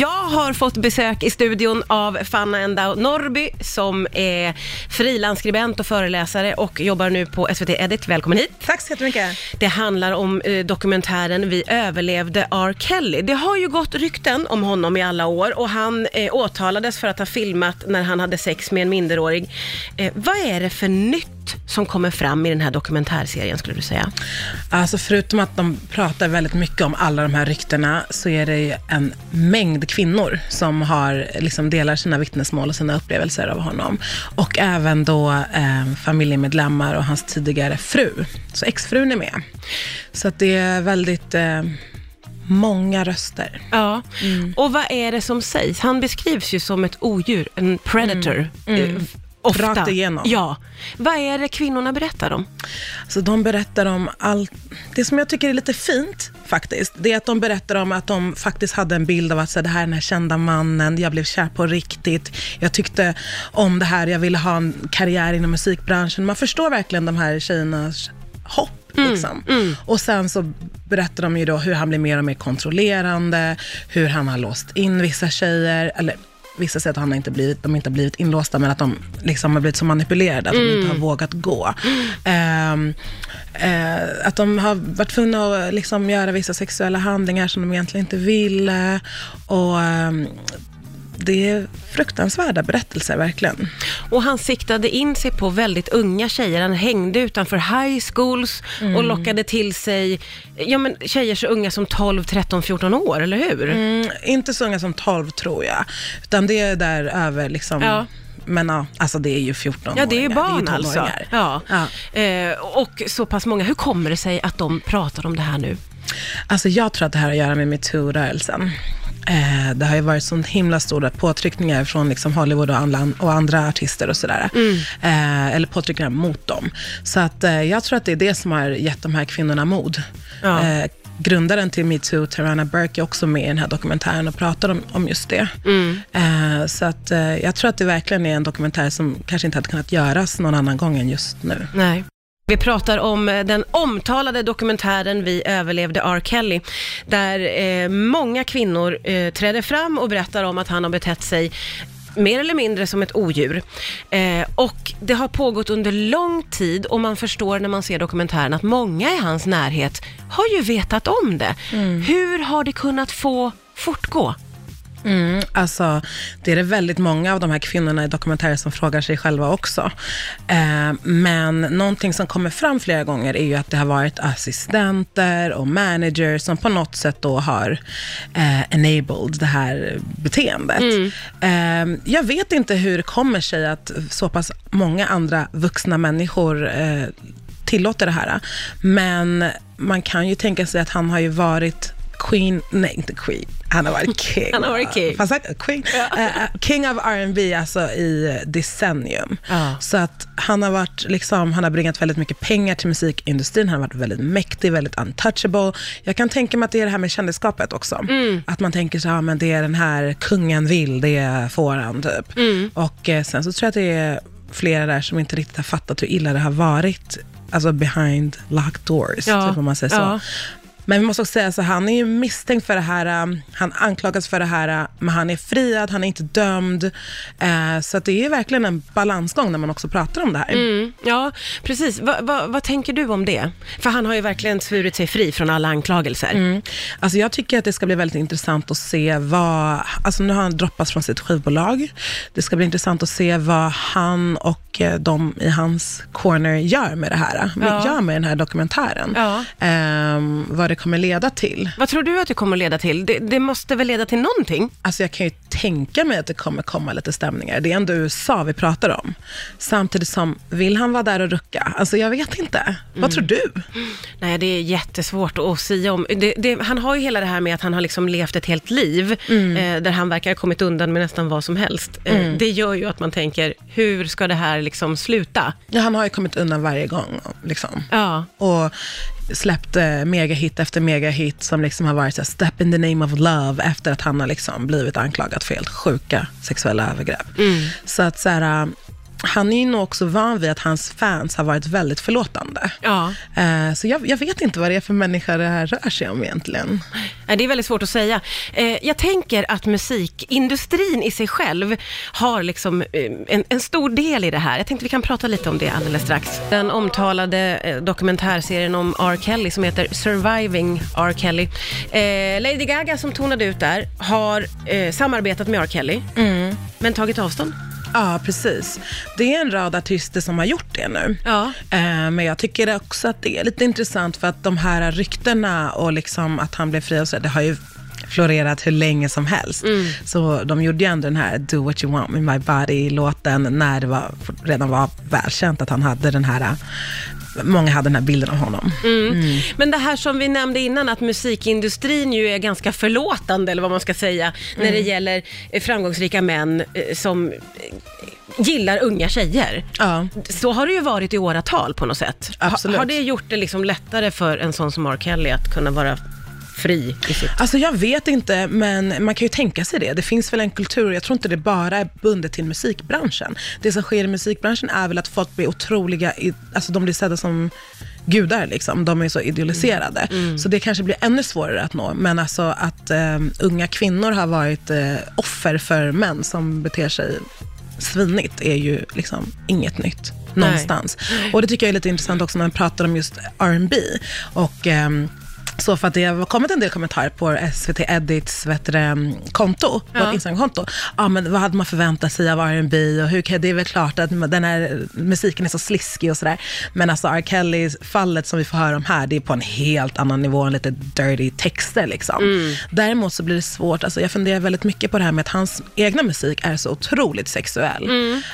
Jag har fått besök i studion av Fanna Endau Norby som är frilansskribent och föreläsare och jobbar nu på SVT Edit. Välkommen hit. Tack så jättemycket. Det handlar om eh, dokumentären Vi överlevde R. Kelly. Det har ju gått rykten om honom i alla år och han eh, åtalades för att ha filmat när han hade sex med en minderårig. Eh, vad är det för nytt som kommer fram i den här dokumentärserien skulle du säga? Alltså förutom att de pratar väldigt mycket om alla de här ryktena, så är det ju en mängd kvinnor som har, liksom delar sina vittnesmål och sina upplevelser av honom. Och även då eh, familjemedlemmar och hans tidigare fru. Så exfrun är med. Så att det är väldigt eh, många röster. Ja, och vad är det som sägs? Han beskrivs ju som ett odjur, en predator. eh, Ofta. Rakt igenom. Ja. Vad är det kvinnorna berättar om? Så de berättar om allt. Det som jag tycker är lite fint faktiskt, det är att de berättar om att de faktiskt hade en bild av att så, det här är den här kända mannen, jag blev kär på riktigt, jag tyckte om det här, jag ville ha en karriär inom musikbranschen. Man förstår verkligen de här tjejernas hopp. Liksom. Och sen så berättar de ju då hur han blir mer och mer kontrollerande, hur han har låst in vissa tjejer, eller Vissa säger att han inte blivit, de inte har blivit inlåsta, men att de liksom har blivit så manipulerade att de inte har vågat gå. Ehm, eh, att de har varit tvungna att liksom göra vissa sexuella handlingar som de egentligen inte ville. Och, ehm, det är fruktansvärda berättelser, verkligen. Och han siktade in sig på väldigt unga tjejer. Han hängde utanför high schools och lockade till sig ja, men tjejer så unga som 12, 13, 14 år, eller hur? Mm, inte så unga som 12 tror jag, utan det är där över liksom. Ja. Men ja, alltså det är ju 14 Ja, det är ju barn det är ju alltså. Ja. Ja. Eh, och så pass många. Hur kommer det sig att de pratar om det här nu? Alltså jag tror att det här har att göra med metoo-rörelsen. Eh, det har ju varit så himla stora påtryckningar från liksom Hollywood och andra, och andra artister och sådär. Eh, eller påtryckningar mot dem. Så att, eh, jag tror att det är det som har gett de här kvinnorna mod. Ja. Eh, grundaren till metoo, Tarana Burke, är också med i den här dokumentären och pratar om, om just det. Eh, så att, eh, jag tror att det verkligen är en dokumentär som kanske inte hade kunnat göras någon annan gång än just nu. Nej. Vi pratar om eh, den omtalade dokumentären Vi överlevde R. Kelly, där eh, många kvinnor eh, träder fram och berättar om att han har betett sig mer eller mindre som ett odjur. Eh, och det har pågått under lång tid och man förstår när man ser dokumentären att många i hans närhet har ju vetat om det. Hur har det kunnat få fortgå? Mm, alltså, det är det väldigt många av de här kvinnorna i dokumentärer som frågar sig själva också. Eh, men någonting som kommer fram flera gånger är ju att det har varit assistenter och managers som på något sätt då har eh, enabled det här beteendet. Eh, jag vet inte hur det kommer sig att så pass många andra vuxna människor eh, tillåter det här. Men man kan ju tänka sig att han har ju varit Queen, nej inte Queen, han har varit king. Han har varit king. Fast han- queen, eh, king of R&B alltså i decennium. Ja. Så att han har varit, liksom, han har bringat väldigt mycket pengar till musikindustrin, han har varit väldigt mäktig, väldigt untouchable. Jag kan tänka mig att det är det här med kändisskapet också. Att man tänker så här, men det är den här kungen vill, det får han typ. Och eh, sen så tror jag att det är flera där som inte riktigt har fattat hur illa det har varit, alltså behind locked doors, Ja. typ om man säger så. Ja. Men vi måste också säga så han är ju misstänkt för det här, um, han anklagas för det här, uh, men han är friad, han är inte dömd. Eh, så det är verkligen en balansgång när man också pratar om det här. Mm, ja, precis. Va, va, vad tänker du om det? För han har ju verkligen svurit sig fri från alla anklagelser. Mm. Alltså jag tycker att det ska bli väldigt intressant att se vad, alltså nu har han droppats från sitt skivbolag. Det ska bli intressant att se vad han och eh, de i hans corner gör med det här, Ja. gör med den här dokumentären. Ja. Ehm, vad det kommer leda till. Vad tror du att det kommer leda till? Det, det måste väl leda till någonting? Alltså jag kan ju tänka mig att det kommer komma lite stämningar. Det är ändå USA vi pratar om. Samtidigt som, vill han vara där och rucka? Alltså jag vet inte. Vad tror du? Nej, det är jättesvårt att säga om. Det, det, han har ju hela det här med att han har liksom levt ett helt liv, eh, där han verkar ha kommit undan med nästan vad som helst. Eh, Det gör ju att man tänker, hur ska det här liksom sluta? Ja, han har ju kommit undan varje gång. Liksom. Ja, Och släppt megahit efter megahit som liksom har varit så här, step in the name of love efter att han har liksom blivit anklagad för helt sjuka sexuella övergrepp. Så att så här, han är ju nog också van vid att hans fans har varit väldigt förlåtande. Ja. Eh, så jag, jag vet inte vad det är för människa det här rör sig om egentligen. Det är väldigt svårt att säga. Eh, Jag tänker att musikindustrin i sig själv har liksom eh, en, en stor del i det här. Jag tänkte vi kan prata lite om det alldeles strax. Den omtalade dokumentärserien om R. Kelly som heter Surviving R. Kelly. Lady Gaga som tonade ut där har samarbetat med R. Kelly, men tagit avstånd. Ja, precis. Det är en rad artister som har gjort det nu. Ja. Eh, Men jag tycker också att det är lite intressant för att de här ryktena och liksom att han blev fri och så, det har ju florerat hur länge som helst. Så de gjorde ju ändå den här Do what you want with my body-låten när det var, redan var välkänt att han hade den här, många hade den här bilden av honom. Men det här som vi nämnde innan, att musikindustrin ju är ganska förlåtande, eller vad man ska säga, när det gäller eh, framgångsrika män eh, som eh, gillar unga tjejer. Ja. Så har det ju varit i åratal på något sätt. Absolut. har det gjort det liksom lättare för en sån som R. Kelly att kunna vara fri i sitt... Alltså jag vet inte, men man kan ju tänka sig det. Det finns väl en kultur, jag tror inte det bara är bundet till musikbranschen. Det som sker i musikbranschen är väl att folk blir otroliga, i- alltså de blir sedda som gudar liksom. De är så idealiserade. Så det kanske blir ännu svårare att nå. Men alltså att eh, unga kvinnor har varit eh, offer för män som beter sig svinigt är ju liksom inget nytt någonstans. Och det tycker jag är lite intressant också när man pratar om just R&B och ehm, så för att det har kommit en del kommentarer på SVT Edits vet du, det, konto, Ja. Instagram-konto. Ja, men vad hade man förväntat sig av R&B och hur kan, det är väl klart att den här musiken är så sliskig och sådär. Men alltså R. Kelly-fallet som vi får höra om här, det är på en helt annan nivå än lite dirty texter liksom. Däremot så blir det svårt, alltså jag funderar väldigt mycket på det här med att hans egna musik är så otroligt sexuell.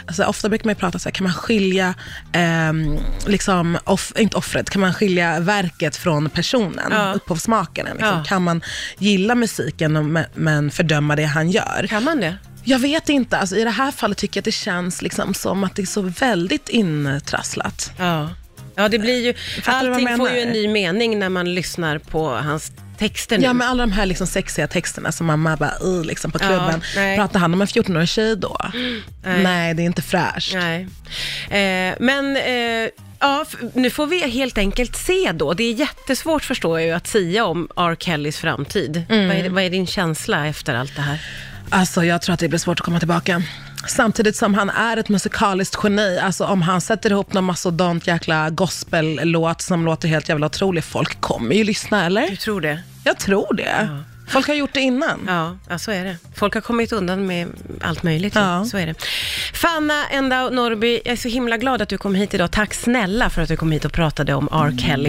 Alltså ofta brukar man ju prata så här, kan man skilja, ehm, liksom, off, inte offret, kan man skilja verket från personen, Ja. Upphovsmakaren? Liksom. Ja. Kan man gilla musiken och, men- fördöma det han gör? Kan man det? Jag vet inte, alltså, i det här fallet tycker jag att det känns liksom som att det är så väldigt intrasslat. Ja. Ja, det blir ju... Fattar Allting får ju en ny mening när man lyssnar på hans texter nu. Ja, men alla de här liksom sexiga texterna som mamma bara, "Ugh", liksom på Ja, klubben. nej. Pratar han om en 14-årig tjej då? Nej. Nej. det är inte fräscht. Nej. Eh, men eh, ja, nu får vi helt enkelt se då. Det är jättesvårt förstår jag ju att säga om R. Kellys framtid. Mm. Vad, är, vad är din känsla efter allt det här? Alltså jag tror att det blir svårt att komma tillbaka. Samtidigt som han är ett musikaliskt geni. Alltså om han sätter ihop någon mastodont jäkla gospellåt som låter helt jävla otrolig. Folk kommer ju lyssna, eller? Du tror det? Jag tror det. Folk har gjort det innan. Ja, ja, så är det. Folk har kommit undan med allt möjligt. Ja. Så är det. Fanna Enda Norby, jag är så himla glad att du kom hit idag. Tack snälla för att du kom hit och pratade om R. Kelly.